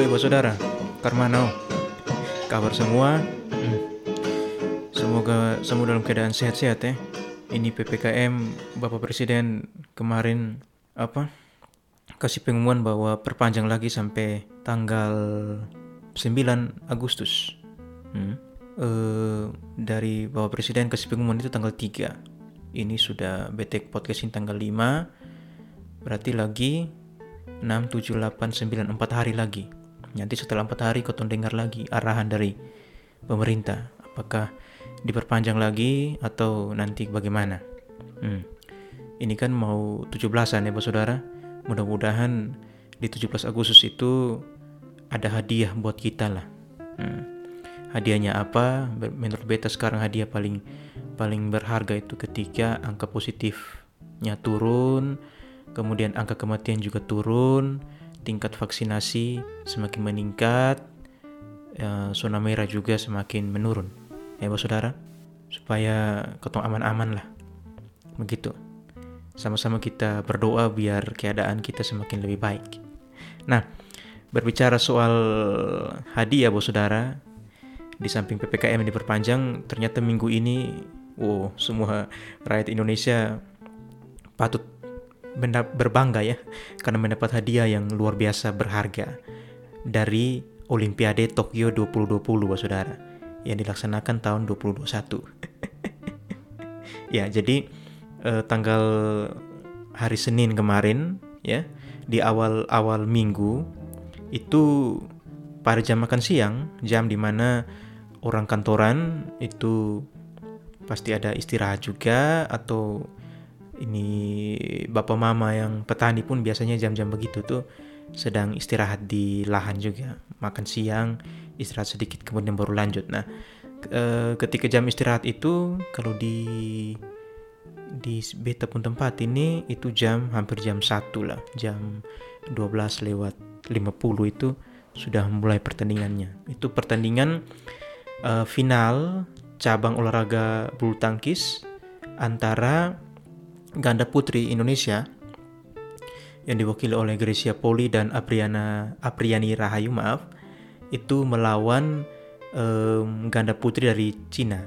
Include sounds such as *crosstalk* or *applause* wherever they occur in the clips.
Woi saudara, Karmano, kabar semua? Hmm. Semoga semua dalam keadaan sehat-sehat ya. Ini PPKM Bapak Presiden kemarin apa? Kasih pengumuman bahwa perpanjang lagi sampai tanggal 9 Agustus. Hmm. Eh, dari Bapak Presiden kasih pengumuman itu tanggal 3. Ini sudah BTK podcastin tanggal 5. Berarti lagi 6, 7, 8, 9, 4 hari lagi. Nanti setelah 4 hari kau dengar lagi arahan dari pemerintah. Apakah diperpanjang lagi atau nanti bagaimana? Hmm. Ini kan mau 17-an ya, Saudara. Mudah-mudahan di 17 Agustus itu ada hadiah buat kita lah. Hmm. Hadiahnya apa? Menurut beta sekarang hadiah paling paling berharga itu ketika angka positifnya turun, kemudian angka kematian juga turun, tingkat vaksinasi semakin meningkat, ya, zona merah juga semakin menurun. Ya, bos saudara, supaya ketong aman-aman lah. Begitu. Sama-sama kita berdoa biar keadaan kita semakin lebih baik. Nah, berbicara soal hadiah, bos saudara, di samping PPKM yang diperpanjang, ternyata minggu ini, wow, semua rakyat Indonesia patut berbangga ya karena mendapat hadiah yang luar biasa berharga dari Olimpiade Tokyo 2020 saudara yang dilaksanakan tahun 2021 *laughs* ya jadi eh, tanggal hari Senin kemarin ya di awal-awal minggu itu pada jam makan siang jam di mana orang kantoran itu pasti ada istirahat juga atau ini bapak mama yang petani pun biasanya jam-jam begitu tuh sedang istirahat di lahan juga. Makan siang istirahat sedikit kemudian baru lanjut. Nah ketika jam istirahat itu kalau di di beta pun tempat ini itu jam hampir jam satu lah. Jam 12 lewat 50 itu sudah mulai pertandingannya. Itu pertandingan uh, final cabang olahraga bulu tangkis antara ganda putri Indonesia yang diwakili oleh Gracia Poli dan Apriana Apriani Rahayu maaf itu melawan um, ganda putri dari Cina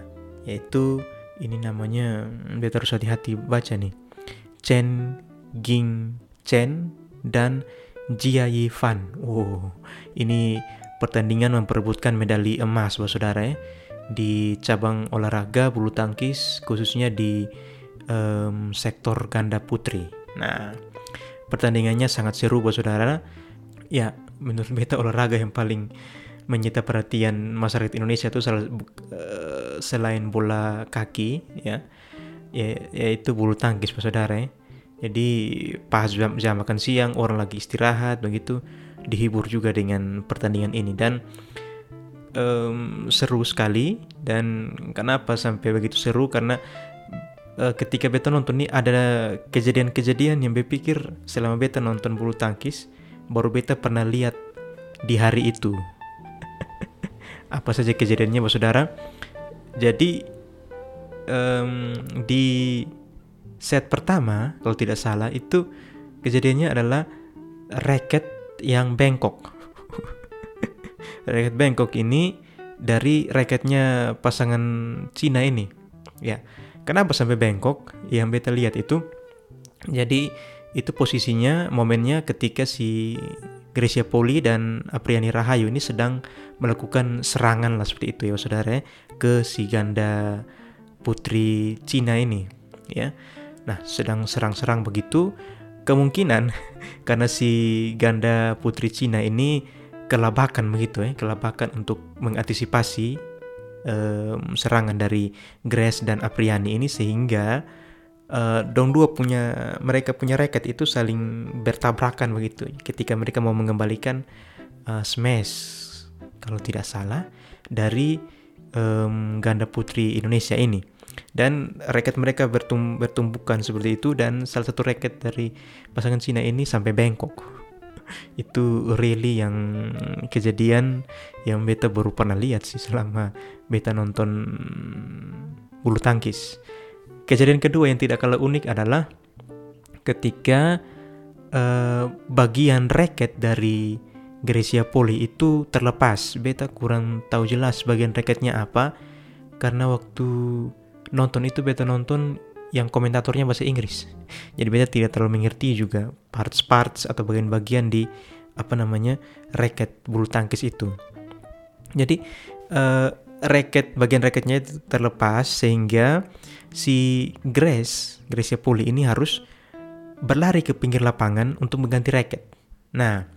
yaitu ini namanya beta harus hati-hati baca nih Chen Ging Chen dan Jia Yi Fan. Oh, ini pertandingan memperebutkan medali emas, saudara ya, di cabang olahraga bulu tangkis, khususnya di um, sektor ganda putri. Nah, pertandingannya sangat seru buat saudara. Ya, menurut beta olahraga yang paling menyita perhatian masyarakat Indonesia itu uh, selain bola kaki ya, ya yaitu bulu tangkis saudara ya. Jadi pas jam, jam makan siang orang lagi istirahat begitu dihibur juga dengan pertandingan ini dan um, seru sekali dan kenapa sampai begitu seru karena uh, ketika beta nonton ini ada kejadian-kejadian yang berpikir selama beta nonton bulu tangkis baru beta pernah lihat di hari itu. *laughs* Apa saja kejadiannya bos saudara? Jadi um, di set pertama kalau tidak salah itu kejadiannya adalah racket yang bengkok. *laughs* Racket bengkok ini dari racketnya pasangan Cina ini ya Kenapa sampai bengkok? Yang beta lihat itu, jadi itu posisinya momennya ketika si Gracia Poli dan Apriani Rahayu ini sedang melakukan serangan lah seperti itu ya saudara ya, ke si ganda putri Cina ini ya. Nah sedang serang-serang begitu kemungkinan *laughs* karena si ganda putri Cina ini kelabakan begitu ya kelabakan untuk mengantisipasi um, serangan dari Grace dan Apriani ini sehingga uh, dong dua punya mereka punya raket itu saling bertabrakan begitu. Ketika mereka mau mengembalikan uh, smash kalau tidak salah dari um, ganda putri Indonesia ini. Dan raket mereka bertum bertumbukan seperti itu dan salah satu raket dari pasangan Cina ini sampai bengkok *laughs* itu really yang kejadian yang beta baru pernah lihat sih selama beta nonton bulu tangkis. Kejadian kedua yang tidak kalah unik adalah ketika uh, bagian raket dari Grecia Poli itu terlepas. Beta kurang tahu jelas bagian raketnya apa karena waktu nonton itu beta nonton yang komentatornya bahasa Inggris. Jadi beta tidak terlalu mengerti juga parts-parts atau bagian-bagian di apa namanya raket bulu tangkis itu. Jadi uh, raket bagian raketnya itu terlepas sehingga si Grace Gracia Poli ini harus berlari ke pinggir lapangan untuk mengganti raket. Nah,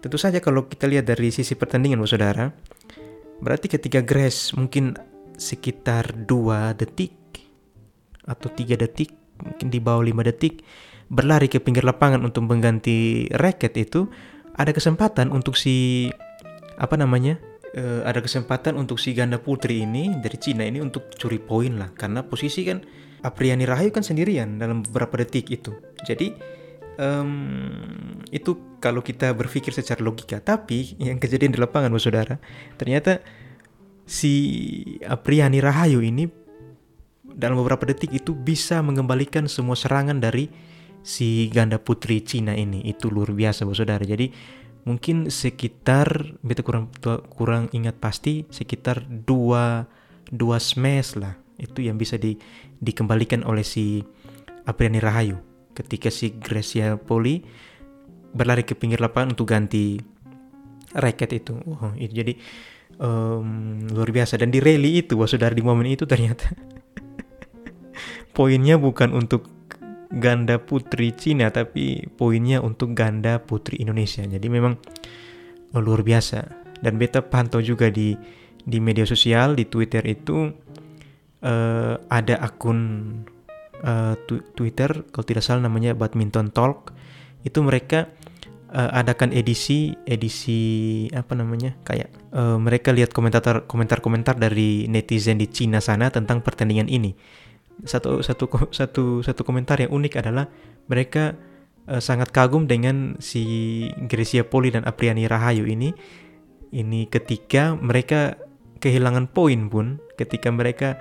Tentu saja kalau kita lihat dari sisi pertandingan, saudara, berarti ketika Grace mungkin sekitar 2 detik atau 3 detik, mungkin di bawah 5 detik, berlari ke pinggir lapangan untuk mengganti raket itu, ada kesempatan untuk si apa namanya? Uh, ada kesempatan untuk si ganda putri ini dari Cina ini untuk curi poin lah karena posisi kan Apriani Rahayu kan sendirian dalam beberapa detik itu. Jadi um, itu kalau kita berpikir secara logika. Tapi yang kejadian di lapangan, saudara, ternyata si Apriani Rahayu ini dalam beberapa detik itu bisa mengembalikan semua serangan dari si ganda putri Cina ini. Itu luar biasa, saudara. Jadi mungkin sekitar beta kurang kurang ingat pasti sekitar dua dua smash lah itu yang bisa di, dikembalikan oleh si Apriani Rahayu ketika si Gracia Poli berlari ke pinggir lapangan untuk ganti raket itu. Oh, itu jadi um, luar biasa dan di rally itu, wah saudara di momen itu ternyata poinnya bukan untuk ganda putri Cina tapi poinnya untuk ganda putri Indonesia. Jadi memang luar biasa. Dan beta pantau juga di di media sosial di Twitter itu uh, ada akun uh, Twitter kalau tidak salah namanya Badminton Talk itu mereka uh, adakan edisi edisi apa namanya kayak uh, mereka lihat komentar komentar komentar dari netizen di Cina sana tentang pertandingan ini satu satu satu satu komentar yang unik adalah mereka uh, sangat kagum dengan si Grecia Poli dan Apriani Rahayu ini. Ini ketika mereka kehilangan poin pun ketika mereka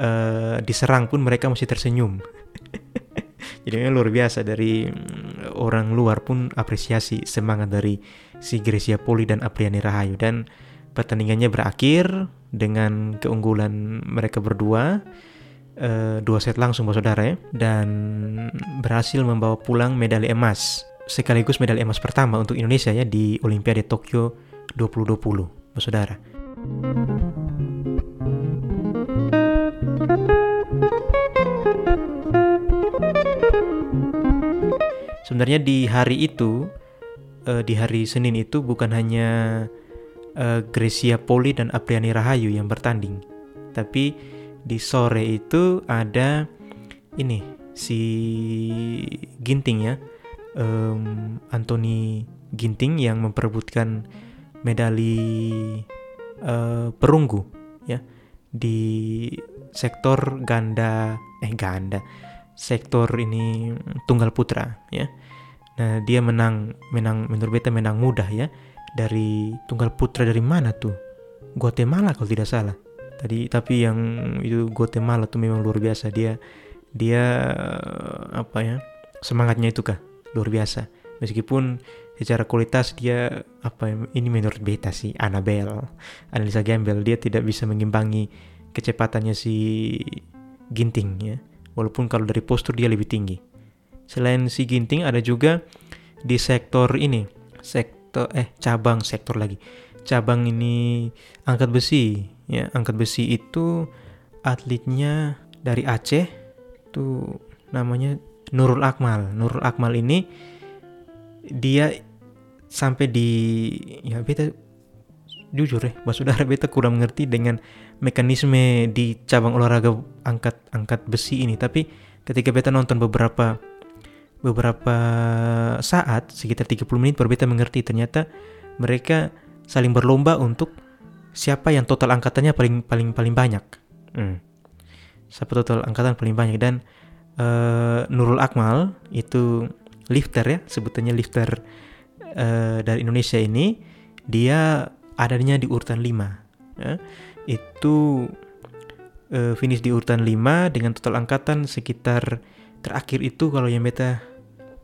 uh, diserang pun mereka masih tersenyum. *laughs* Jadi luar biasa dari mm, orang luar pun apresiasi semangat dari si Grecia Poli dan Apriani Rahayu. Dan pertandingannya berakhir dengan keunggulan mereka berdua uh, dua set langsung saudara ya dan berhasil membawa pulang medali emas sekaligus medali emas pertama untuk Indonesia ya di Olimpiade Tokyo 2020 saudara. Sebenarnya di hari itu, uh, di hari Senin itu bukan hanya uh, Gracia Poli dan Apriani Rahayu yang bertanding, tapi di sore itu ada ini si Ginting ya, um, Anthony Ginting yang memperebutkan medali uh, perunggu ya di sektor ganda eh ganda sektor ini tunggal putra ya. Nah, dia menang menang menurut beta menang mudah ya dari tunggal putra dari mana tuh? Guatemala kalau tidak salah. Tadi tapi yang itu Guatemala tuh memang luar biasa dia dia apa ya? Semangatnya itu kah luar biasa. Meskipun secara kualitas dia apa ya, ini menurut beta sih Annabelle analisa Gambel dia tidak bisa mengimbangi kecepatannya si Ginting ya walaupun kalau dari postur dia lebih tinggi. Selain si Ginting ada juga di sektor ini, sektor eh cabang sektor lagi. Cabang ini angkat besi, ya angkat besi itu atletnya dari Aceh, tuh namanya Nurul Akmal. Nurul Akmal ini dia sampai di ya beta jujur ya, Mbak Saudara beta kurang mengerti dengan mekanisme di cabang olahraga angkat angkat besi ini. Tapi ketika beta nonton beberapa beberapa saat sekitar 30 menit baru beta mengerti ternyata mereka saling berlomba untuk siapa yang total angkatannya paling paling paling banyak. Hmm. Siapa total angkatan paling banyak dan uh, Nurul Akmal itu lifter ya sebutannya lifter uh, dari Indonesia ini dia adanya di urutan 5 ya. itu uh, finish di urutan 5 dengan total angkatan sekitar terakhir itu kalau yang beta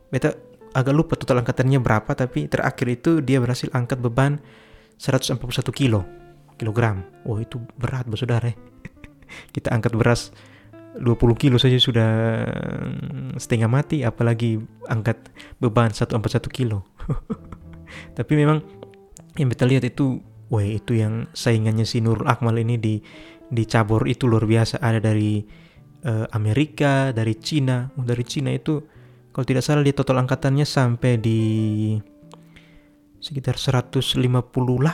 beta agak lupa total angkatannya berapa tapi terakhir itu dia berhasil angkat beban 141 kilo kilogram. Oh itu berat bos saudara. *laughs* Kita angkat beras 20 kilo saja sudah setengah mati apalagi angkat beban 141 kilo. *laughs* tapi memang yang kita lihat itu wah itu yang saingannya si Nurul Akmal ini di di cabur itu luar biasa ada dari uh, Amerika, dari Cina. Oh, dari Cina itu kalau tidak salah di total angkatannya sampai di sekitar 158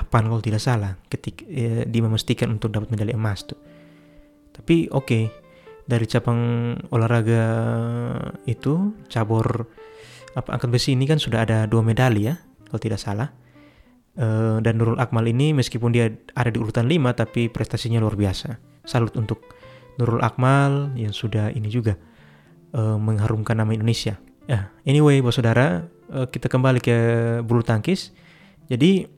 kalau tidak salah ketika eh, dia memastikan untuk dapat medali emas tuh. Tapi oke, okay, dari cabang olahraga itu cabur apa angkat besi ini kan sudah ada dua medali ya kalau tidak salah. Uh, dan Nurul Akmal ini meskipun dia ada di urutan 5 tapi prestasinya luar biasa. Salut untuk Nurul Akmal yang sudah ini juga uh, mengharumkan nama Indonesia. Ya, anyway, bos saudara, uh, kita kembali ke bulu tangkis. Jadi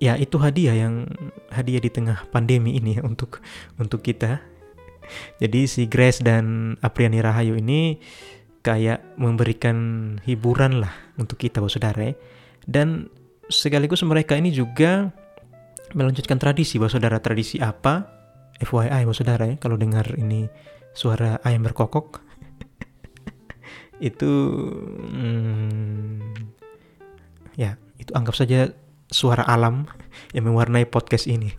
ya itu hadiah yang hadiah di tengah pandemi ini ya, *laughs* untuk untuk kita. Jadi si Grace dan Apriani Rahayu ini kayak memberikan hiburan lah untuk kita saudara. Dan sekaligus mereka ini juga melanjutkan tradisi saudara. Tradisi apa? FYI saudara ya, kalau dengar ini suara ayam berkokok itu hmm, ya itu anggap saja suara alam yang mewarnai podcast ini.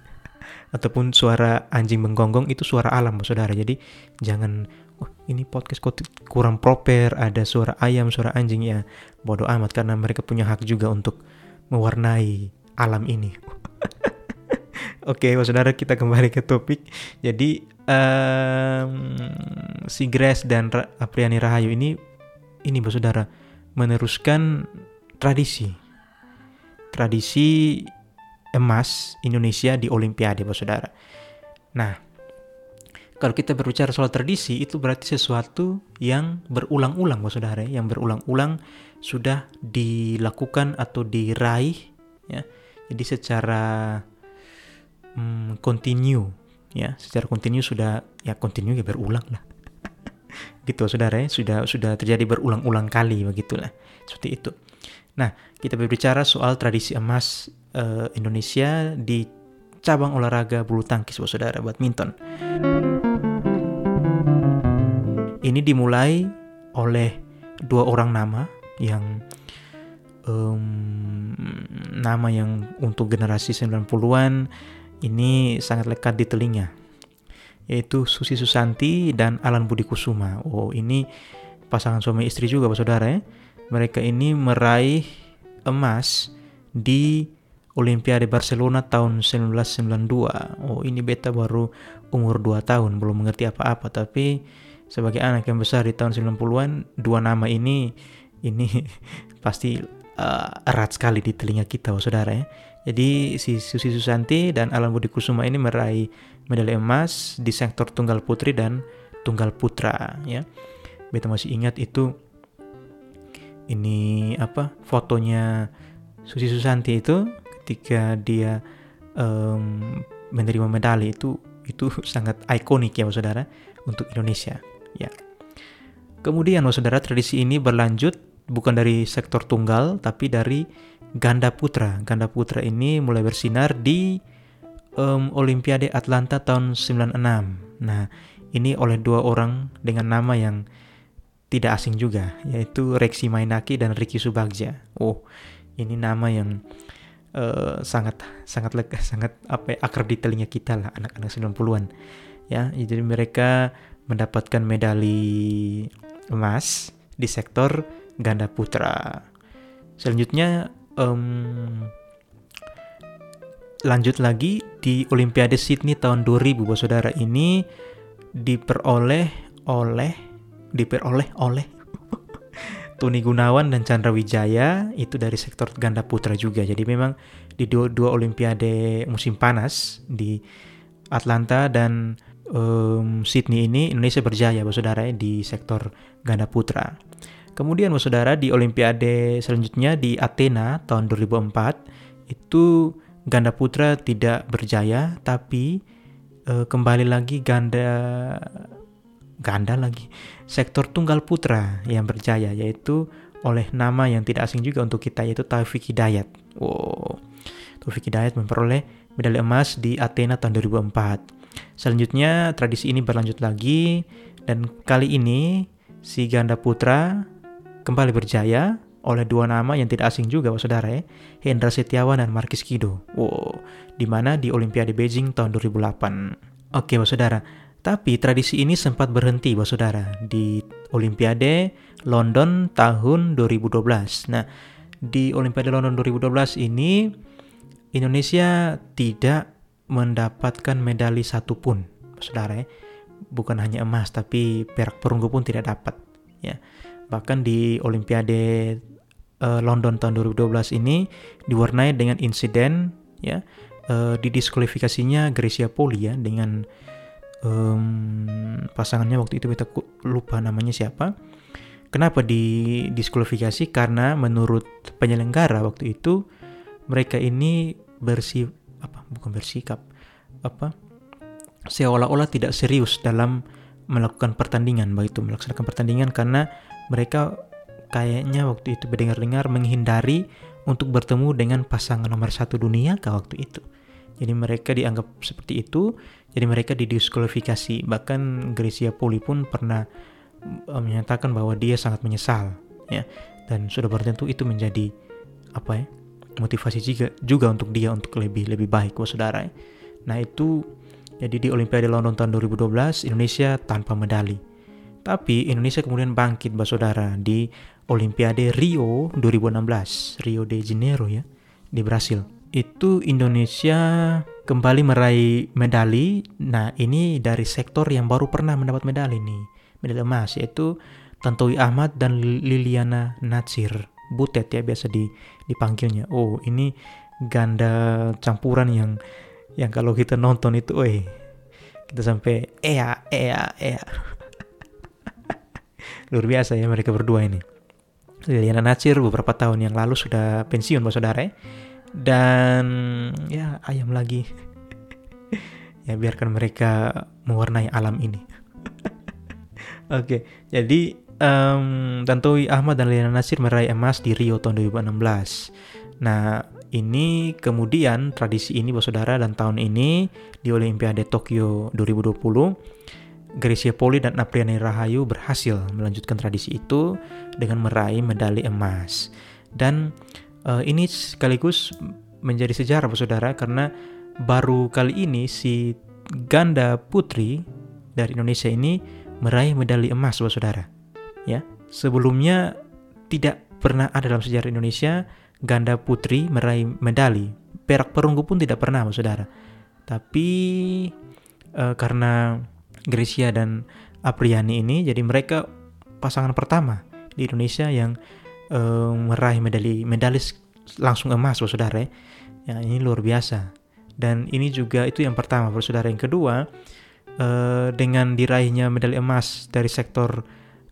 Ataupun suara anjing menggonggong itu suara alam saudara. Jadi jangan oh, ini podcast kok kurang proper ada suara ayam suara anjing. Ya bodoh amat karena mereka punya hak juga untuk mewarnai alam ini. *laughs* Oke, okay, saudara kita kembali ke topik. Jadi um, si Grace dan Apriani Rahayu ini ini Bapak Saudara meneruskan tradisi tradisi emas Indonesia di Olimpiade Bapak Saudara. Nah, kalau kita berbicara soal tradisi itu berarti sesuatu yang berulang-ulang Bapak Saudara, yang berulang-ulang sudah dilakukan atau diraih ya. Jadi secara hmm, continue ya, secara continue sudah ya continue ya berulang lah gitu saudara ya. Sudah sudah terjadi berulang-ulang kali begitulah. Seperti itu. Nah kita berbicara soal tradisi emas uh, Indonesia di cabang olahraga bulu tangkis saudara badminton. Ini dimulai oleh dua orang nama yang um, nama yang untuk generasi 90-an ini sangat lekat di telinga yaitu Susi Susanti dan Alan Budi Kusuma. Oh, ini pasangan suami istri juga, Pak Saudara ya. Mereka ini meraih emas di Olimpiade Barcelona tahun 1992. Oh, ini beta baru umur 2 tahun, belum mengerti apa-apa, tapi sebagai anak yang besar di tahun 90-an, dua nama ini ini *laughs* pasti uh, erat sekali di telinga kita, oh, Saudara ya. Jadi si Susi Susanti dan Alan Budi Kusuma ini meraih medali emas di sektor tunggal putri dan tunggal putra ya. Beta masih ingat itu ini apa fotonya Susi Susanti itu ketika dia um, menerima medali itu itu *laughs* sangat ikonik ya saudara untuk Indonesia ya. Kemudian saudara tradisi ini berlanjut bukan dari sektor tunggal tapi dari ganda putra. Ganda putra ini mulai bersinar di um, Olimpiade Atlanta tahun 96. Nah, ini oleh dua orang dengan nama yang tidak asing juga, yaitu Rexi Mainaki dan Ricky Subagja. Oh, ini nama yang uh, sangat sangat lega, *laughs* sangat apa ya, akrab di telinga kita lah anak-anak 90-an. Ya, jadi mereka mendapatkan medali emas di sektor ganda putra. Selanjutnya um, lanjut lagi di Olimpiade Sydney tahun 2000 bos saudara ini diperoleh oleh diperoleh oleh *laughs* Tony Gunawan dan Chandra Wijaya itu dari sektor ganda putra juga. Jadi memang di dua, dua Olimpiade musim panas di Atlanta dan um, Sydney ini Indonesia berjaya saudara di sektor ganda putra. Kemudian saudara di Olimpiade selanjutnya di Athena tahun 2004 itu ganda putra tidak berjaya tapi e, kembali lagi ganda ganda lagi sektor tunggal putra yang berjaya yaitu oleh nama yang tidak asing juga untuk kita yaitu Taufik Hidayat. Wow. Taufik Hidayat memperoleh medali emas di Athena tahun 2004. Selanjutnya tradisi ini berlanjut lagi dan kali ini si ganda putra kembali berjaya oleh dua nama yang tidak asing juga, saudara ya. Hendra Setiawan dan Markis Kido. Wow, di mana di Olimpiade Beijing tahun 2008. Oke, saudara. Tapi tradisi ini sempat berhenti, saudara, di Olimpiade London tahun 2012. Nah, di Olimpiade London 2012 ini Indonesia tidak mendapatkan medali satupun, saudara ya. Bukan hanya emas, tapi perak perunggu pun tidak dapat. Ya, bahkan di Olimpiade uh, London tahun 2012 ini diwarnai dengan insiden ya uh, didiskualifikasinya Gracia Poli ya dengan um, pasangannya waktu itu kita lupa namanya siapa. Kenapa didiskualifikasi? Karena menurut penyelenggara waktu itu mereka ini bersih apa bukan bersikap apa seolah-olah tidak serius dalam melakukan pertandingan baik itu melaksanakan pertandingan karena mereka kayaknya waktu itu mendengar-dengar menghindari untuk bertemu dengan pasangan nomor satu dunia ke waktu itu. Jadi mereka dianggap seperti itu, jadi mereka didiskualifikasi. Bahkan Gracia Poli pun pernah uh, menyatakan bahwa dia sangat menyesal, ya. Dan sudah bertentu itu menjadi apa ya motivasi juga juga untuk dia untuk lebih lebih baik, oh, saudara. Ya. Nah itu jadi di Olimpiade London tahun 2012 Indonesia tanpa medali. Tapi Indonesia kemudian bangkit, saudara, di Olimpiade Rio 2016, Rio de Janeiro ya, di Brasil. Itu Indonesia kembali meraih medali. Nah, ini dari sektor yang baru pernah mendapat medali nih, medali emas yaitu Tantowi Ahmad dan Liliana Natsir. Butet ya biasa di dipanggilnya. Oh, ini ganda campuran yang yang kalau kita nonton itu, eh kita sampai ea ea ea *laughs* luar biasa ya mereka berdua ini. Liliana Natsir beberapa tahun yang lalu sudah pensiun, Bapak Saudara. Ya. Dan ya ayam lagi. *laughs* ya biarkan mereka mewarnai alam ini. *laughs* Oke, okay, jadi um, Tantowi Ahmad dan Liliana Natsir meraih emas di Rio tahun 2016. Nah, ini kemudian tradisi ini Bapak Saudara dan tahun ini di Olimpiade Tokyo 2020 Gracia Poli dan Apriani Rahayu berhasil melanjutkan tradisi itu dengan meraih medali emas. Dan uh, ini sekaligus menjadi sejarah saudara karena baru kali ini si ganda putri dari Indonesia ini meraih medali emas saudara. Ya, sebelumnya tidak pernah ada dalam sejarah Indonesia ganda putri meraih medali. Perak perunggu pun tidak pernah saudara. Tapi uh, karena Gracia dan Apriani ini jadi mereka pasangan pertama di Indonesia yang uh, meraih medali medalis langsung emas saudara ya. ini luar biasa dan ini juga itu yang pertama saudara yang kedua uh, dengan diraihnya medali emas dari sektor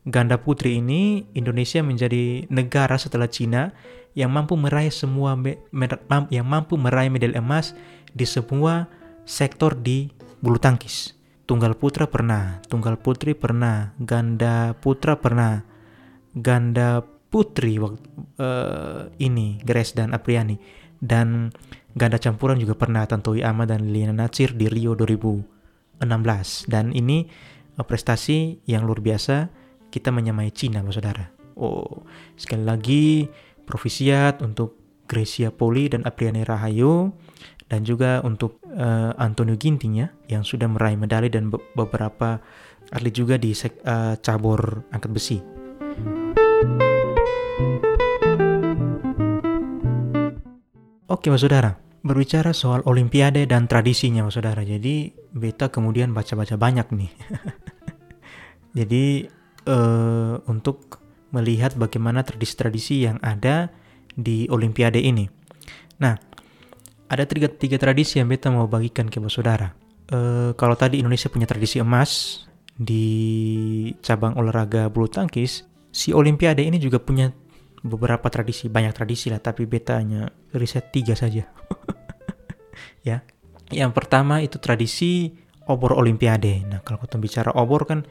ganda putri ini Indonesia menjadi negara setelah Cina yang mampu meraih semua yang mampu meraih medali emas di semua sektor di bulu tangkis tunggal putra pernah, tunggal putri pernah, ganda putra pernah, ganda putri waktu uh, ini Grace dan Apriani. Dan ganda campuran juga pernah Tantowi Ahmad dan Liliana Natsir di Rio 2016 dan ini uh, prestasi yang luar biasa kita menyamai Cina saudara. Oh sekali lagi provisiat untuk Gracia Poli dan Apriani Rahayu dan juga untuk uh, Antonio Ginting ya yang sudah meraih medali dan be beberapa atlet juga di uh, cabur angkat besi. Oke, Mas Saudara. Berbicara soal olimpiade dan tradisinya, Mas Saudara. Jadi, beta kemudian baca-baca banyak nih. *laughs* Jadi, uh, untuk melihat bagaimana tradisi-tradisi yang ada di olimpiade ini. Nah, ada tiga, tiga tradisi yang beta mau bagikan ke saudara. Uh, kalau tadi Indonesia punya tradisi emas di cabang olahraga bulu tangkis, si Olimpiade ini juga punya beberapa tradisi, banyak tradisi lah, tapi beta hanya riset tiga saja. *laughs* ya, yang pertama itu tradisi obor Olimpiade. Nah, kalau kita bicara obor kan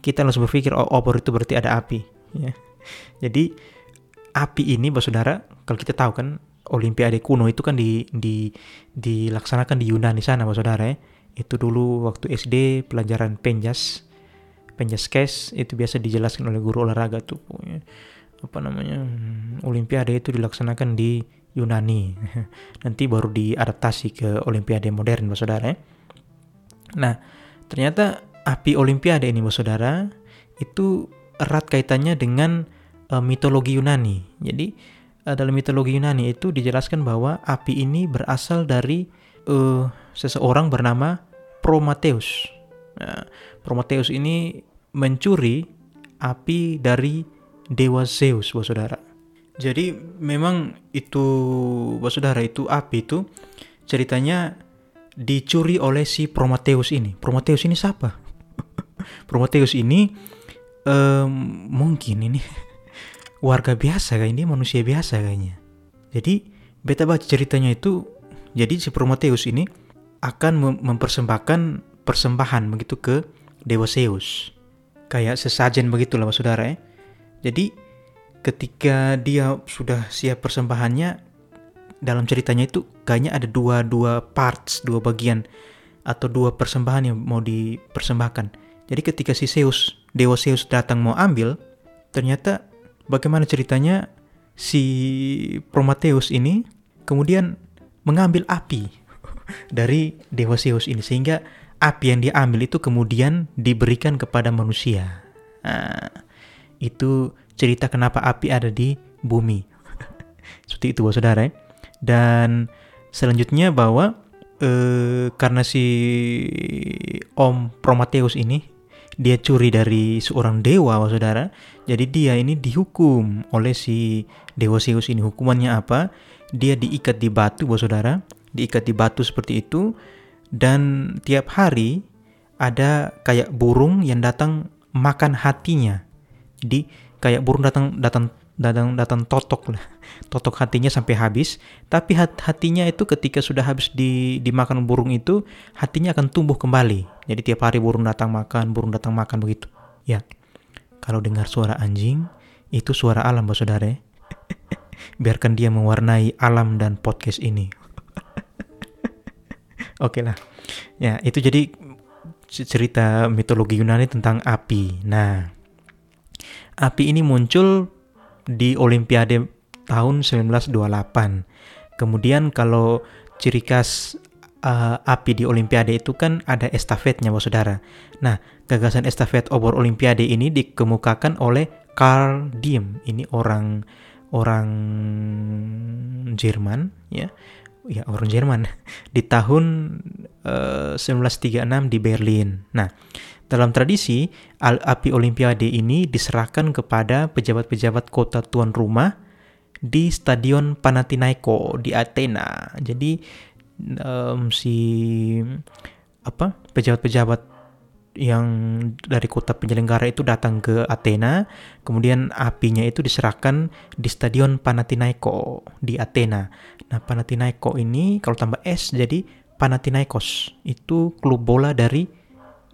kita langsung berpikir oh, obor itu berarti ada api. Ya. *laughs* Jadi api ini, Saudara, kalau kita tahu kan Olimpiade kuno itu kan di, di dilaksanakan di Yunani sana, Bapak Saudara ya. Itu dulu waktu SD pelajaran penjas, penjas kes itu biasa dijelaskan oleh guru olahraga tuh apa namanya hmm, Olimpiade itu dilaksanakan di Yunani. *laughs* Nanti baru diadaptasi ke Olimpiade modern, Bapak Saudara ya. Nah, ternyata api Olimpiade ini, Bapak Saudara, itu erat kaitannya dengan uh, mitologi Yunani. Jadi uh, dalam mitologi Yunani itu dijelaskan bahwa api ini berasal dari uh, seseorang bernama Prometheus. Nah, Prometheus ini mencuri api dari dewa Zeus, Bapak Saudara. Jadi memang itu, Bapak Saudara, itu api itu ceritanya dicuri oleh si Prometheus ini. Prometheus ini siapa? *laughs* Prometheus ini um, mungkin ini warga biasa kayak ini manusia biasa kayaknya. Jadi beta baca ceritanya itu jadi si Prometheus ini akan mempersembahkan persembahan begitu ke dewa Zeus. Kayak sesajen begitulah Saudara ya. Jadi ketika dia sudah siap persembahannya dalam ceritanya itu kayaknya ada dua dua parts, dua bagian atau dua persembahan yang mau dipersembahkan. Jadi ketika si Zeus, dewa Zeus datang mau ambil, ternyata bagaimana ceritanya si Prometheus ini kemudian mengambil api dari dewa Zeus ini sehingga api yang diambil itu kemudian diberikan kepada manusia. Nah, itu cerita kenapa api ada di bumi. *laughs* Seperti itu, saudara. Ya. Dan selanjutnya bahwa eh, karena si Om Prometheus ini dia curi dari seorang dewa, saudara. Jadi dia ini dihukum oleh si dewa Zeus ini. Hukumannya apa? Dia diikat di batu, saudara. Diikat di batu seperti itu. Dan tiap hari ada kayak burung yang datang makan hatinya jadi kayak burung datang datang datang datang totok lah. Totok hatinya sampai habis. Tapi hat, hatinya itu ketika sudah habis di, dimakan burung itu hatinya akan tumbuh kembali. Jadi tiap hari burung datang makan burung datang makan begitu. Ya. Kalau dengar suara anjing itu suara alam bos saudara ya. *laughs* biarkan dia mewarnai alam dan podcast ini. *laughs* Oke okay lah. Ya itu jadi cerita mitologi Yunani tentang api. Nah Api ini muncul di Olimpiade tahun 1928. Kemudian kalau ciri khas uh, api di Olimpiade itu kan ada estafetnya, Bapak Saudara. Nah, gagasan estafet obor Olimpiade ini dikemukakan oleh Karl Diem. Ini orang orang Jerman, ya, ya orang Jerman *laughs* di tahun uh, 1936 di Berlin. Nah, dalam tradisi, api Olimpiade ini diserahkan kepada pejabat-pejabat kota tuan rumah di Stadion Panathinaiko di Athena. Jadi um, si apa pejabat-pejabat yang dari kota penyelenggara itu datang ke Athena, kemudian apinya itu diserahkan di Stadion Panathinaiko di Athena. Nah, Panathinaiko ini kalau tambah S jadi Panathinaikos. Itu klub bola dari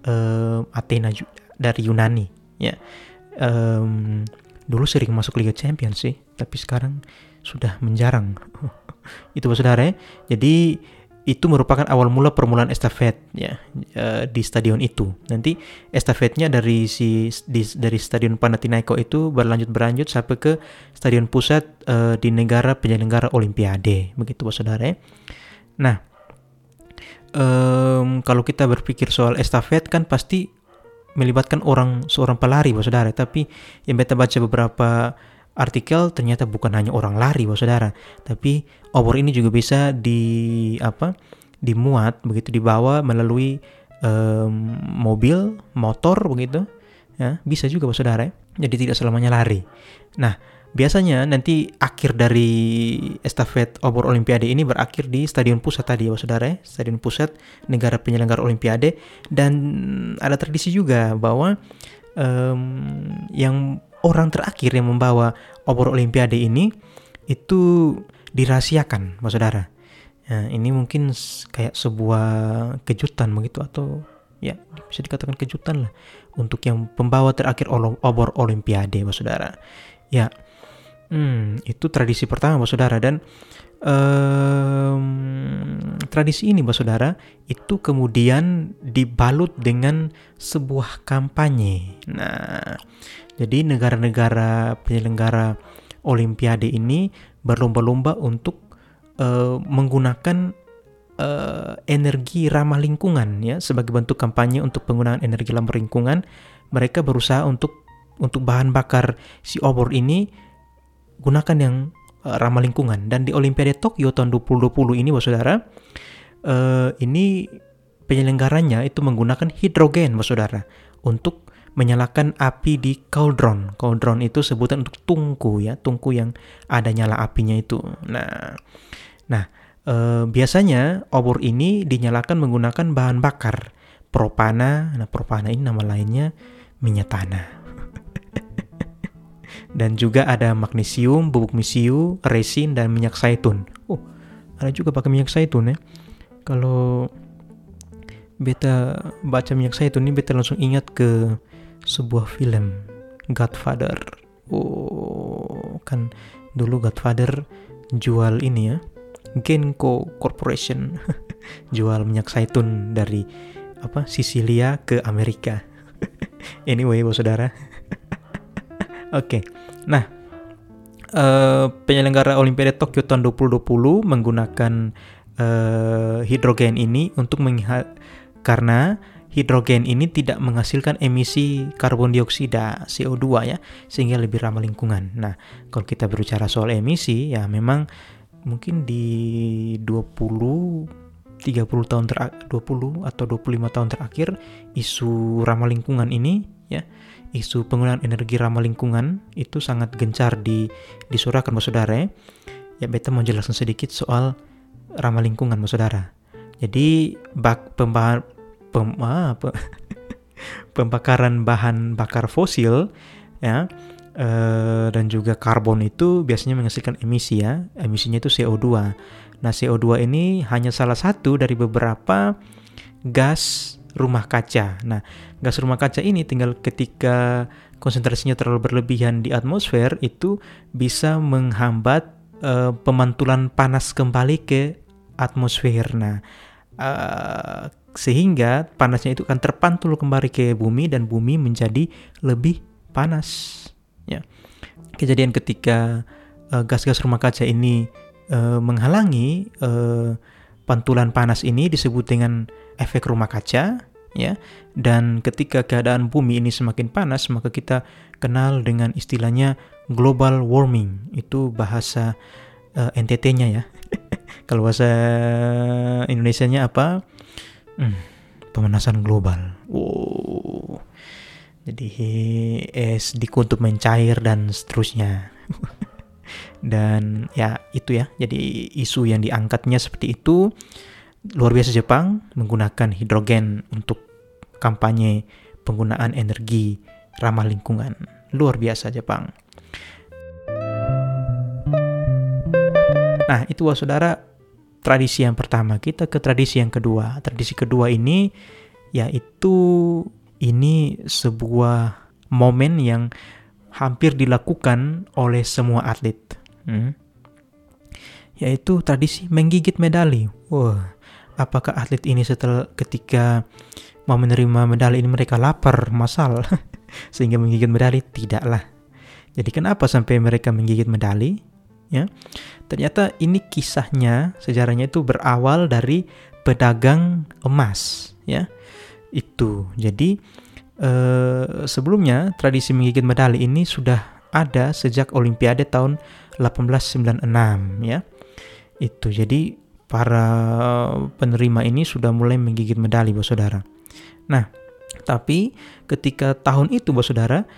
uh, Athena dari Yunani. Ya. Um, dulu sering masuk Liga Champions sih tapi sekarang sudah menjarang. *laughs* Itu saudara ya jadi itu merupakan awal mula permulaan estafet ya uh, di stadion itu. Nanti estafetnya dari si di, dari stadion Panathinaiko itu berlanjut berlanjut sampai ke stadion pusat uh, di negara penyelenggara Olimpiade. Begitu saudara ya. Nah um, kalau kita berpikir soal estafet kan pasti melibatkan orang seorang pelari, bos saudara. Tapi yang beta baca beberapa artikel ternyata bukan hanya orang lari, bos saudara, tapi obor ini juga bisa di apa? dimuat begitu dibawa melalui um, mobil, motor begitu. Ya, bisa juga bos saudara. Jadi tidak selamanya lari. Nah, Biasanya nanti akhir dari estafet obor Olimpiade ini berakhir di Stadion Pusat tadi ya saudara ya. Stadion Pusat negara penyelenggara Olimpiade dan ada tradisi juga bahwa um, yang orang terakhir yang membawa obor Olimpiade ini itu dirahasiakan, Mas Saudara. Ya, ini mungkin kayak sebuah kejutan begitu atau ya bisa dikatakan kejutan lah untuk yang pembawa terakhir obor Olimpiade, Mas Saudara. Ya, Hmm, itu tradisi pertama, Bapak Saudara dan um, tradisi ini, Bapak Saudara, itu kemudian dibalut dengan sebuah kampanye. Nah, jadi negara-negara penyelenggara Olimpiade ini berlomba-lomba untuk uh, menggunakan uh, energi ramah lingkungan ya sebagai bentuk kampanye untuk penggunaan energi ramah lingkungan. Mereka berusaha untuk untuk bahan bakar si obor ini gunakan yang uh, ramah lingkungan dan di Olimpiade Tokyo tahun 2020 ini Bapak Saudara uh, ini penyelenggaranya itu menggunakan hidrogen Bapak Saudara untuk menyalakan api di cauldron. Cauldron itu sebutan untuk tungku ya, tungku yang ada nyala apinya itu. Nah, nah e, biasanya obor ini dinyalakan menggunakan bahan bakar propana. Nah, propana ini nama lainnya minyak tanah *laughs* dan juga ada magnesium, bubuk misiu, resin, dan minyak zaitun. Oh, ada juga pakai minyak zaitun ya. Kalau beta baca minyak zaitun ini beta langsung ingat ke sebuah film Godfather. Oh, kan dulu Godfather jual ini ya. Genco Corporation *laughs* jual minyak zaitun dari apa Sisilia ke Amerika. *laughs* anyway, bos saudara. Oke. Nah, uh, penyelenggara Olimpiade Tokyo tahun 2020 menggunakan uh, hidrogen ini untuk mengha- karena hidrogen ini tidak menghasilkan emisi karbon dioksida CO2 ya, sehingga lebih ramah lingkungan. Nah, kalau kita berbicara soal emisi ya memang mungkin di 20 30 tahun terakhir 20 atau 25 tahun terakhir isu ramah lingkungan ini ya isu penggunaan energi ramah lingkungan itu sangat gencar di disuarakan Mas Saudara ya. Ya beta mau jelaskan sedikit soal ramah lingkungan Saudara. Jadi bak pembahan pem, ah, pe, *laughs* pembakaran bahan bakar fosil ya eh, dan juga karbon itu biasanya menghasilkan emisi ya. Emisinya itu CO2. Nah, CO2 ini hanya salah satu dari beberapa gas rumah kaca. Nah, gas rumah kaca ini tinggal ketika konsentrasinya terlalu berlebihan di atmosfer itu bisa menghambat uh, pemantulan panas kembali ke atmosfer. Nah, uh, sehingga panasnya itu akan terpantul kembali ke bumi dan bumi menjadi lebih panas. Ya. Kejadian ketika uh, gas-gas rumah kaca ini uh, menghalangi uh, pantulan panas ini disebut dengan efek rumah kaca ya. Dan ketika keadaan bumi ini semakin panas, maka kita kenal dengan istilahnya global warming. Itu bahasa uh, eh, NTT-nya ya. *laughs* Kalau bahasa Indonesia-nya apa? Hmm, pemanasan global. Wow. Jadi es dikutuk mencair dan seterusnya. *laughs* dan ya itu ya. Jadi isu yang diangkatnya seperti itu luar biasa Jepang menggunakan hidrogen untuk kampanye penggunaan energi ramah lingkungan. Luar biasa Jepang. Nah, itu wah saudara tradisi yang pertama. Kita ke tradisi yang kedua. Tradisi kedua ini yaitu ini sebuah momen yang hampir dilakukan oleh semua atlet. Hmm? Yaitu tradisi menggigit medali. Wah, apakah atlet ini setelah ketika mau menerima medali ini mereka lapar, masal, *laughs* sehingga menggigit medali? Tidaklah. Jadi kenapa sampai mereka menggigit medali? Ya, ternyata ini kisahnya, sejarahnya itu berawal dari pedagang emas, ya. Itu. Jadi eh, sebelumnya tradisi menggigit medali ini sudah ada sejak Olimpiade tahun 1896, ya. Itu. Jadi para penerima ini sudah mulai menggigit medali, Bos Saudara. Nah, tapi ketika tahun itu, bos saudara,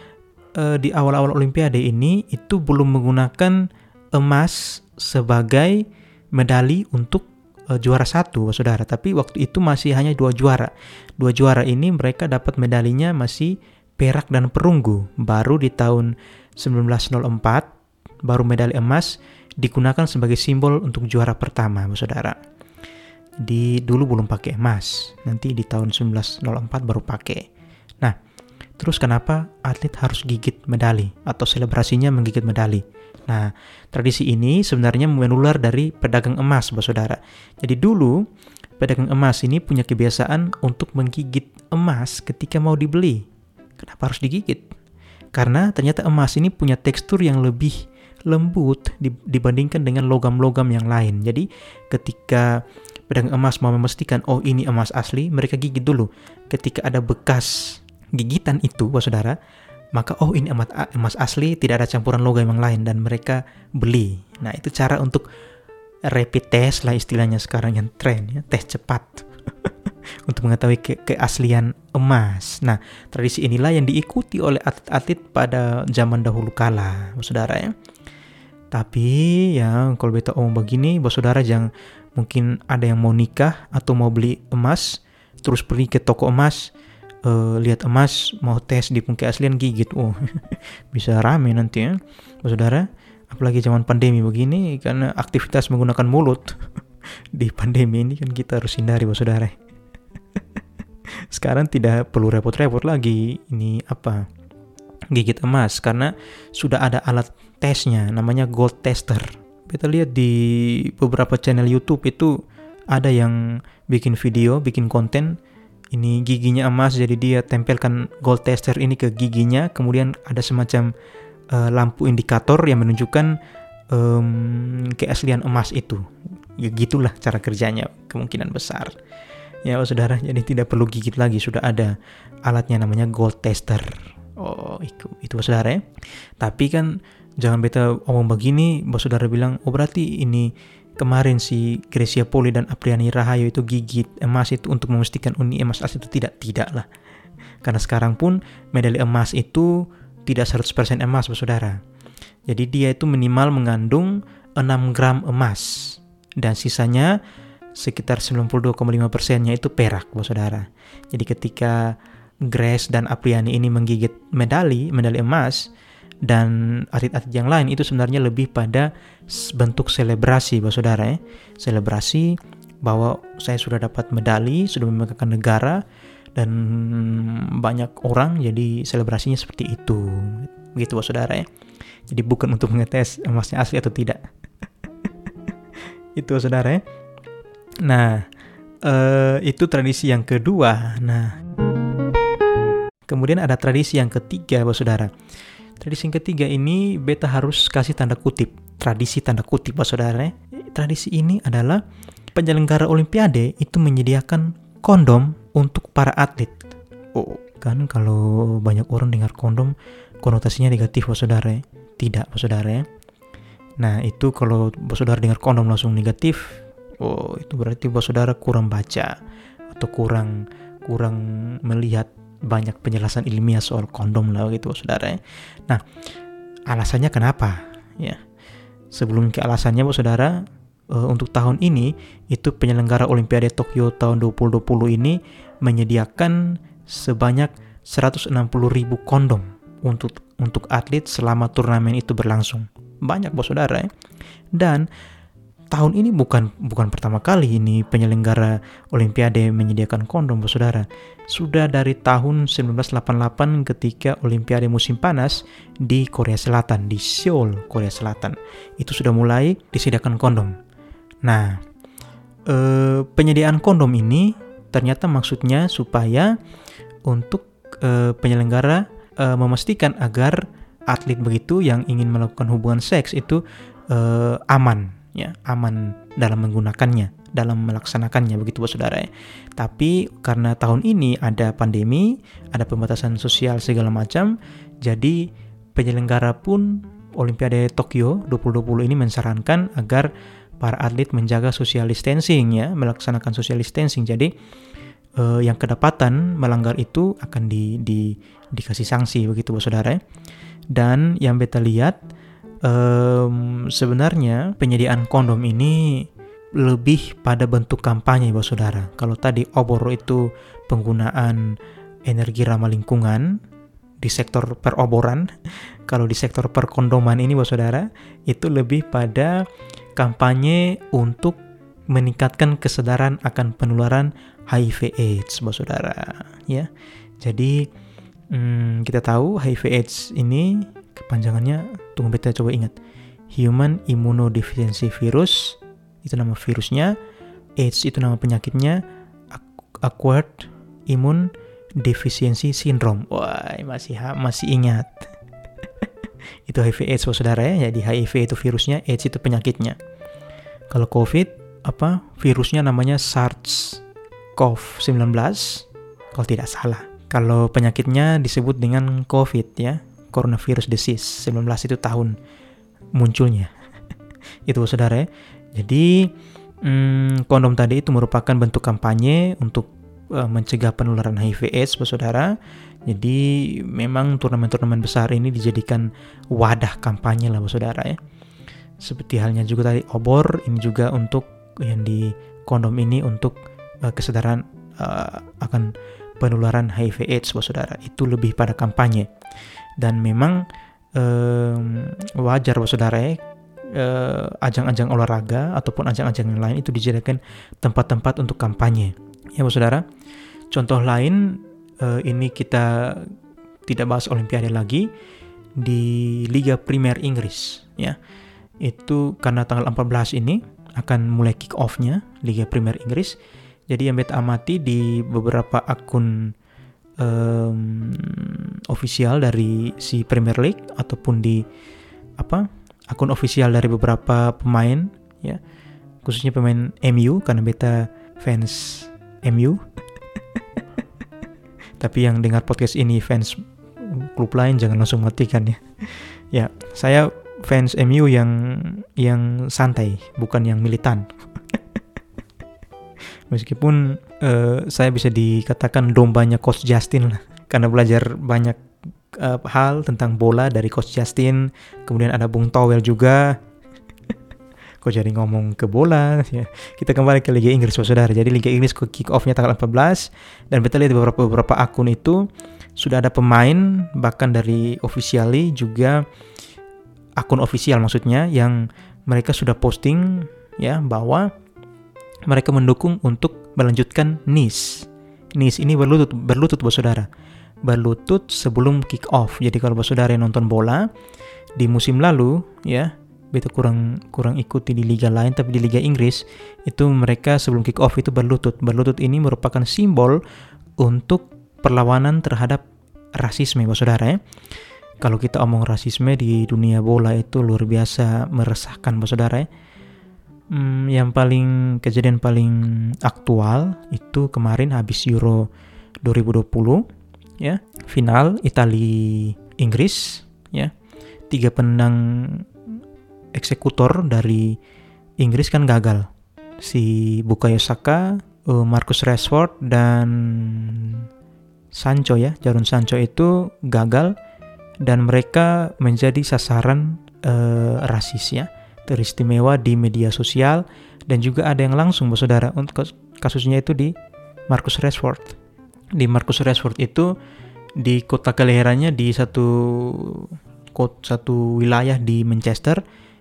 eh, di awal-awal Olimpiade ini itu belum menggunakan emas sebagai medali untuk eh, juara satu, bos saudara. Tapi waktu itu masih hanya dua juara. Dua juara ini mereka dapat medalinya masih perak dan perunggu. Baru di tahun 1904 baru medali emas digunakan sebagai simbol untuk juara pertama, saudara di dulu belum pakai emas. Nanti di tahun 1904 baru pakai. Nah, Terus kenapa atlet harus gigit medali atau selebrasinya menggigit medali? Nah, tradisi ini sebenarnya menular dari pedagang emas, Saudara. Jadi dulu pedagang emas ini punya kebiasaan untuk menggigit emas ketika mau dibeli. Kenapa harus digigit? Karena ternyata emas ini punya tekstur yang lebih lembut dibandingkan dengan logam-logam yang lain. Jadi ketika pedagang emas mau memastikan oh ini emas asli, mereka gigit dulu. Ketika ada bekas gigitan itu, Bapak Saudara, maka oh ini emas, emas asli, tidak ada campuran logam yang lain dan mereka beli. Nah, itu cara untuk rapid test lah istilahnya sekarang yang tren ya, tes cepat. *laughs* untuk mengetahui ke keaslian emas. Nah, tradisi inilah yang diikuti oleh atlet-atlet pada zaman dahulu kala, saudara ya. Tapi ya kalau beta omong begini, bos saudara jangan mungkin ada yang mau nikah atau mau beli emas, terus pergi ke toko emas, uh, lihat emas mau tes di aslian gigit. Oh *laughs* bisa rame nanti ya. Saudara apalagi zaman pandemi begini karena aktivitas menggunakan mulut *laughs* di pandemi ini kan kita harus hindari saudara. *laughs* Sekarang tidak perlu repot-repot lagi ini apa gigit emas karena sudah ada alat tesnya namanya gold tester. Kita lihat di beberapa channel YouTube itu ada yang bikin video, bikin konten. Ini giginya emas jadi dia tempelkan gold tester ini ke giginya. Kemudian ada semacam uh, lampu indikator yang menunjukkan um, keaslian emas itu. Ya gitulah cara kerjanya kemungkinan besar. Ya oh, saudara jadi tidak perlu gigit lagi sudah ada alatnya namanya gold tester. Oh itu itu saudara ya. Tapi kan jangan beta omong begini bos saudara bilang oh berarti ini kemarin si Gracia Poli dan Apriani Rahayu itu gigit emas itu untuk memastikan uni emas asli itu tidak tidak lah. Karena sekarang pun medali emas itu tidak 100% emas saudara. Jadi dia itu minimal mengandung 6 gram emas dan sisanya sekitar 92,5 persennya itu perak saudara. Jadi ketika Grace dan Apriani ini menggigit medali medali emas dan atlet-atlet yang lain itu sebenarnya lebih pada bentuk selebrasi Bapak Saudara ya. Selebrasi bahwa saya sudah dapat medali, sudah membanggakan negara dan banyak orang jadi selebrasinya seperti itu. Begitu Bapak Saudara ya. Jadi bukan untuk mengetes emasnya asli atau tidak. *laughs* itu Saudara ya. Nah, eh, itu tradisi yang kedua. Nah, kemudian ada tradisi yang ketiga Bapak Saudara Tradisi yang ketiga ini beta harus kasih tanda kutip. Tradisi tanda kutip, Pak Saudara. Tradisi ini adalah penyelenggara olimpiade itu menyediakan kondom untuk para atlet. Oh, kan kalau banyak orang dengar kondom konotasinya negatif, Pak Saudara. Tidak, Pak Saudara. Nah, itu kalau Pak Saudara dengar kondom langsung negatif, oh itu berarti Pak Saudara kurang baca atau kurang kurang melihat banyak penjelasan ilmiah soal kondom lah gitu saudara ya. Nah, alasannya kenapa? Ya. Sebelum ke alasannya Bu Saudara, uh, untuk tahun ini itu penyelenggara Olimpiade Tokyo tahun 2020 ini menyediakan sebanyak 160 ribu kondom untuk untuk atlet selama turnamen itu berlangsung. Banyak bos saudara ya. Dan tahun ini bukan bukan pertama kali ini penyelenggara Olimpiade menyediakan kondom, saudara. Sudah dari tahun 1988 ketika Olimpiade musim panas di Korea Selatan, di Seoul, Korea Selatan. Itu sudah mulai disediakan kondom. Nah, eh, penyediaan kondom ini ternyata maksudnya supaya untuk eh, penyelenggara eh, memastikan agar atlet begitu yang ingin melakukan hubungan seks itu eh, aman ya aman dalam menggunakannya dalam melaksanakannya begitu bos saudara ya. Tapi karena tahun ini ada pandemi, ada pembatasan sosial segala macam, jadi penyelenggara pun Olimpiade Tokyo 2020 ini mensarankan agar para atlet menjaga social distancing ya, melaksanakan social distancing. Jadi eh, yang kedapatan melanggar itu akan di, di dikasih sanksi begitu bos saudara ya. Dan yang beta lihat um, sebenarnya penyediaan kondom ini lebih pada bentuk kampanye, Bapak Saudara. Kalau tadi obor itu penggunaan energi ramah lingkungan di sektor peroboran, *laughs* kalau di sektor perkondoman ini, Bapak Saudara, itu lebih pada kampanye untuk meningkatkan kesadaran akan penularan HIV/AIDS, Bapak Saudara. Ya, jadi hmm, kita tahu HIV AIDS ini kepanjangannya tunggu beta coba ingat Human Immunodeficiency Virus itu nama virusnya. AIDS itu nama penyakitnya. Acquired Immune Deficiency Syndrome. Wah masih masih ingat. *laughs* Itu HIV AIDS saudara ya. Jadi HIV itu virusnya AIDS itu penyakitnya. Kalau COVID apa virusnya namanya SARS-CoV-19 kalau tidak salah. Kalau penyakitnya disebut dengan COVID ya. Coronavirus disease 19 itu tahun munculnya. *laughs* Itu saudara ya jadi hmm, kondom tadi itu merupakan bentuk kampanye untuk uh, mencegah penularan HIV AIDS saudara jadi memang turnamen-turnamen besar ini dijadikan wadah kampanye lah saudara ya. Seperti halnya juga tadi obor ini juga untuk yang di kondom ini untuk uh, kesadaran uh, akan penularan HIV AIDS saudara. Itu lebih pada kampanye. Dan memang um, wajar saudara ya ajang-ajang uh, olahraga ataupun ajang-ajang yang lain itu dijadikan tempat-tempat untuk kampanye. Ya, saudara. Contoh lain uh, ini kita tidak bahas olimpiade lagi di Liga Premier Inggris ya. Itu karena tanggal 14 ini akan mulai kick off-nya Liga Premier Inggris. Jadi yang beta amati di beberapa akun um, official dari si Premier League ataupun di apa akun official dari beberapa pemain ya khususnya pemain MU karena beta fans MU *laughs* tapi yang dengar podcast ini fans klub lain jangan langsung matikan ya. Ya, saya fans MU yang yang santai, bukan yang militan. *laughs* Meskipun uh, saya bisa dikatakan dombanya Coach Justin lah, karena belajar banyak uh, hal tentang bola dari Coach Justin. Kemudian ada Bung Towel juga *laughs* kok jadi ngomong ke bola ya. Kita kembali ke Liga Inggris saudara. Jadi Liga Inggris ke kick off-nya tanggal 14 dan kita lihat beberapa beberapa akun itu sudah ada pemain bahkan dari officially juga akun official maksudnya yang mereka sudah posting ya bahwa mereka mendukung untuk melanjutkan Nice. Nice ini berlutut berlutut bos saudara. Berlutut sebelum kick off. Jadi kalau saudara yang nonton bola di musim lalu ya beta kurang kurang ikuti di liga lain tapi di liga Inggris itu mereka sebelum kick off itu berlutut. Berlutut ini merupakan simbol untuk perlawanan terhadap rasisme bos saudara ya. Kalau kita omong rasisme di dunia bola itu luar biasa meresahkan bos saudara ya. Hmm, yang paling kejadian paling aktual itu kemarin habis Euro 2020 ya final Italia Inggris ya tiga penendang eksekutor dari Inggris kan gagal. Si Bukayo Saka, uh, Marcus Rashford dan Sancho ya, Jarun Sancho itu gagal dan mereka menjadi sasaran uh, rasis ya, teristimewa di media sosial dan juga ada yang langsung saudara untuk kasusnya itu di Marcus Rashford. Di Marcus Rashford itu di kota kelahirannya di satu satu wilayah di Manchester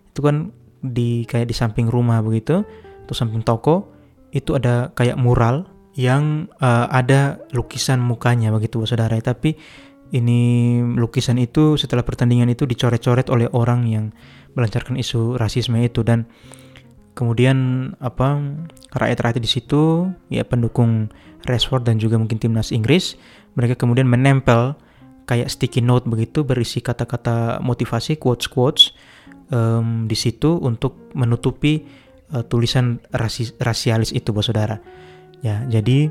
itu kan di kayak di samping rumah begitu atau samping toko itu ada kayak mural yang uh, ada lukisan mukanya begitu saudara. Tapi ini lukisan itu setelah pertandingan itu dicoret-coret oleh orang yang melancarkan isu rasisme itu. Dan kemudian apa rakyat-rakyat di situ ya pendukung Rashford dan juga mungkin timnas Inggris mereka kemudian menempel kayak sticky note begitu berisi kata-kata motivasi quotes quotes um, di situ untuk menutupi uh, tulisan rasi, rasialis itu, bos saudara. Ya, jadi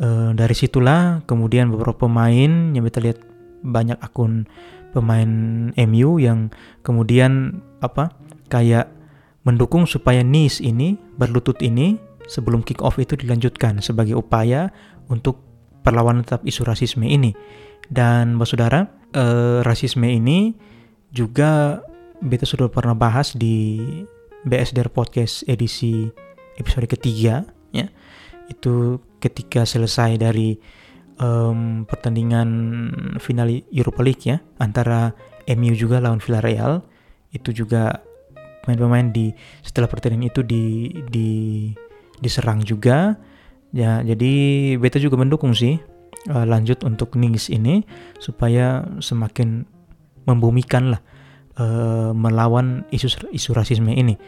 uh, dari situlah kemudian beberapa pemain yang kita lihat banyak akun pemain MU yang kemudian apa kayak mendukung supaya Nice ini berlutut ini sebelum kick off itu dilanjutkan sebagai upaya untuk perlawanan tetap isu rasisme ini. Dan bos saudara, eh, rasisme ini juga beta sudah pernah bahas di BSDR Podcast edisi episode ketiga ya itu ketika selesai dari um, pertandingan final Europa League ya antara MU juga lawan Villarreal itu juga pemain-pemain di setelah pertandingan itu di di diserang juga. Ya jadi beta juga mendukung sih uh, lanjut untuk NIS ini supaya semakin membumikan lah uh, melawan isu isu rasisme ini.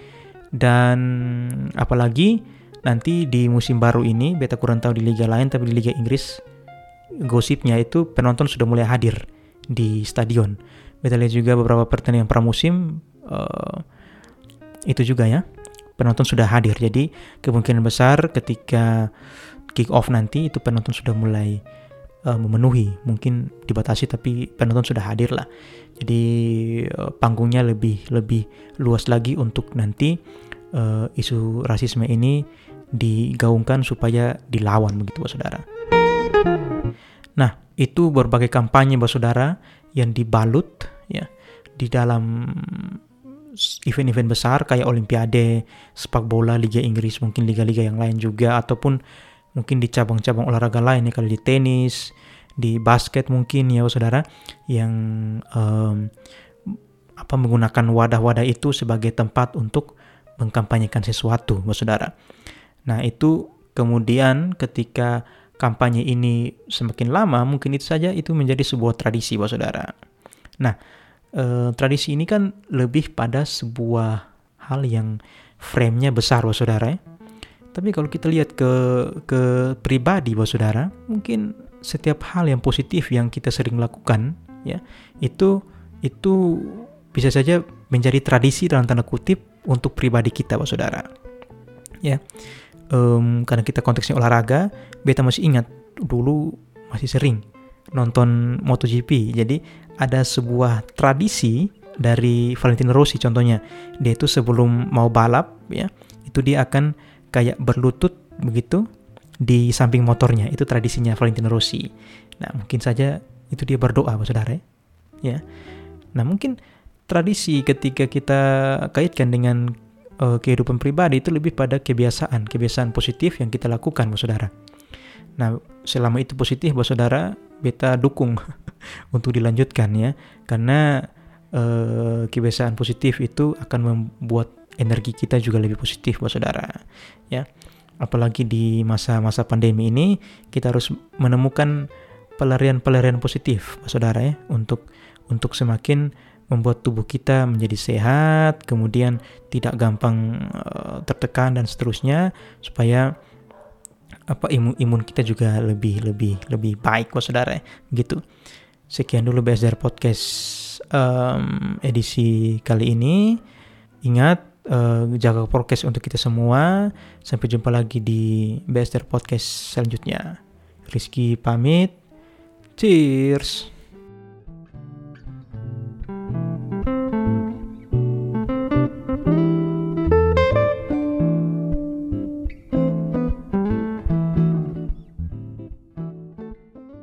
Dan apalagi nanti di musim baru ini beta kurang tahu di liga lain tapi di liga Inggris gosipnya itu penonton sudah mulai hadir di stadion. Beta lihat juga beberapa pertandingan pramusim uh, itu juga ya. Penonton sudah hadir. Jadi kemungkinan besar ketika kick off nanti itu penonton sudah mulai uh, memenuhi. Mungkin dibatasi tapi penonton sudah hadir lah. Jadi uh, panggungnya lebih lebih luas lagi untuk nanti uh, isu rasisme ini digaungkan supaya dilawan begitu Saudara. Nah, itu berbagai kampanye Saudara yang dibalut ya di dalam event-event besar kayak Olimpiade, sepak bola, Liga Inggris, mungkin liga-liga yang lain juga ataupun mungkin di cabang-cabang olahraga lain ya kalau di tenis, di basket mungkin ya saudara yang um, apa menggunakan wadah-wadah itu sebagai tempat untuk mengkampanyekan sesuatu saudara. Nah itu kemudian ketika kampanye ini semakin lama mungkin itu saja itu menjadi sebuah tradisi saudara. Nah eh, tradisi ini kan lebih pada sebuah hal yang frame-nya besar saudara ya. Tapi kalau kita lihat ke ke pribadi saudara, mungkin setiap hal yang positif yang kita sering lakukan ya itu itu bisa saja menjadi tradisi dalam tanda kutip untuk pribadi kita, Pak Saudara. Ya, um, karena kita konteksnya olahraga, beta masih ingat dulu masih sering nonton MotoGP. Jadi ada sebuah tradisi dari Valentino Rossi contohnya. Dia itu sebelum mau balap ya, itu dia akan kayak berlutut begitu di samping motornya. Itu tradisinya Valentino Rossi. Nah, mungkin saja itu dia berdoa, Saudara ya. Nah, mungkin tradisi ketika kita kaitkan dengan uh, kehidupan pribadi itu lebih pada kebiasaan, kebiasaan positif yang kita lakukan, Saudara. Nah, selama itu positif, Saudara, beta dukung *laughs* untuk dilanjutkan ya, karena uh, kebiasaan positif itu akan membuat energi kita juga lebih positif, Bapak Saudara. Ya, apalagi di masa-masa pandemi ini, kita harus menemukan pelarian-pelarian positif, Bapak Saudara ya, untuk untuk semakin membuat tubuh kita menjadi sehat, kemudian tidak gampang uh, tertekan dan seterusnya supaya apa imun imun kita juga lebih lebih lebih baik kok saudara gitu. Sekian dulu BSDR podcast um, edisi kali ini. Ingat uh, jaga prokes untuk kita semua. Sampai jumpa lagi di BSDR podcast selanjutnya. Rizky pamit. Cheers.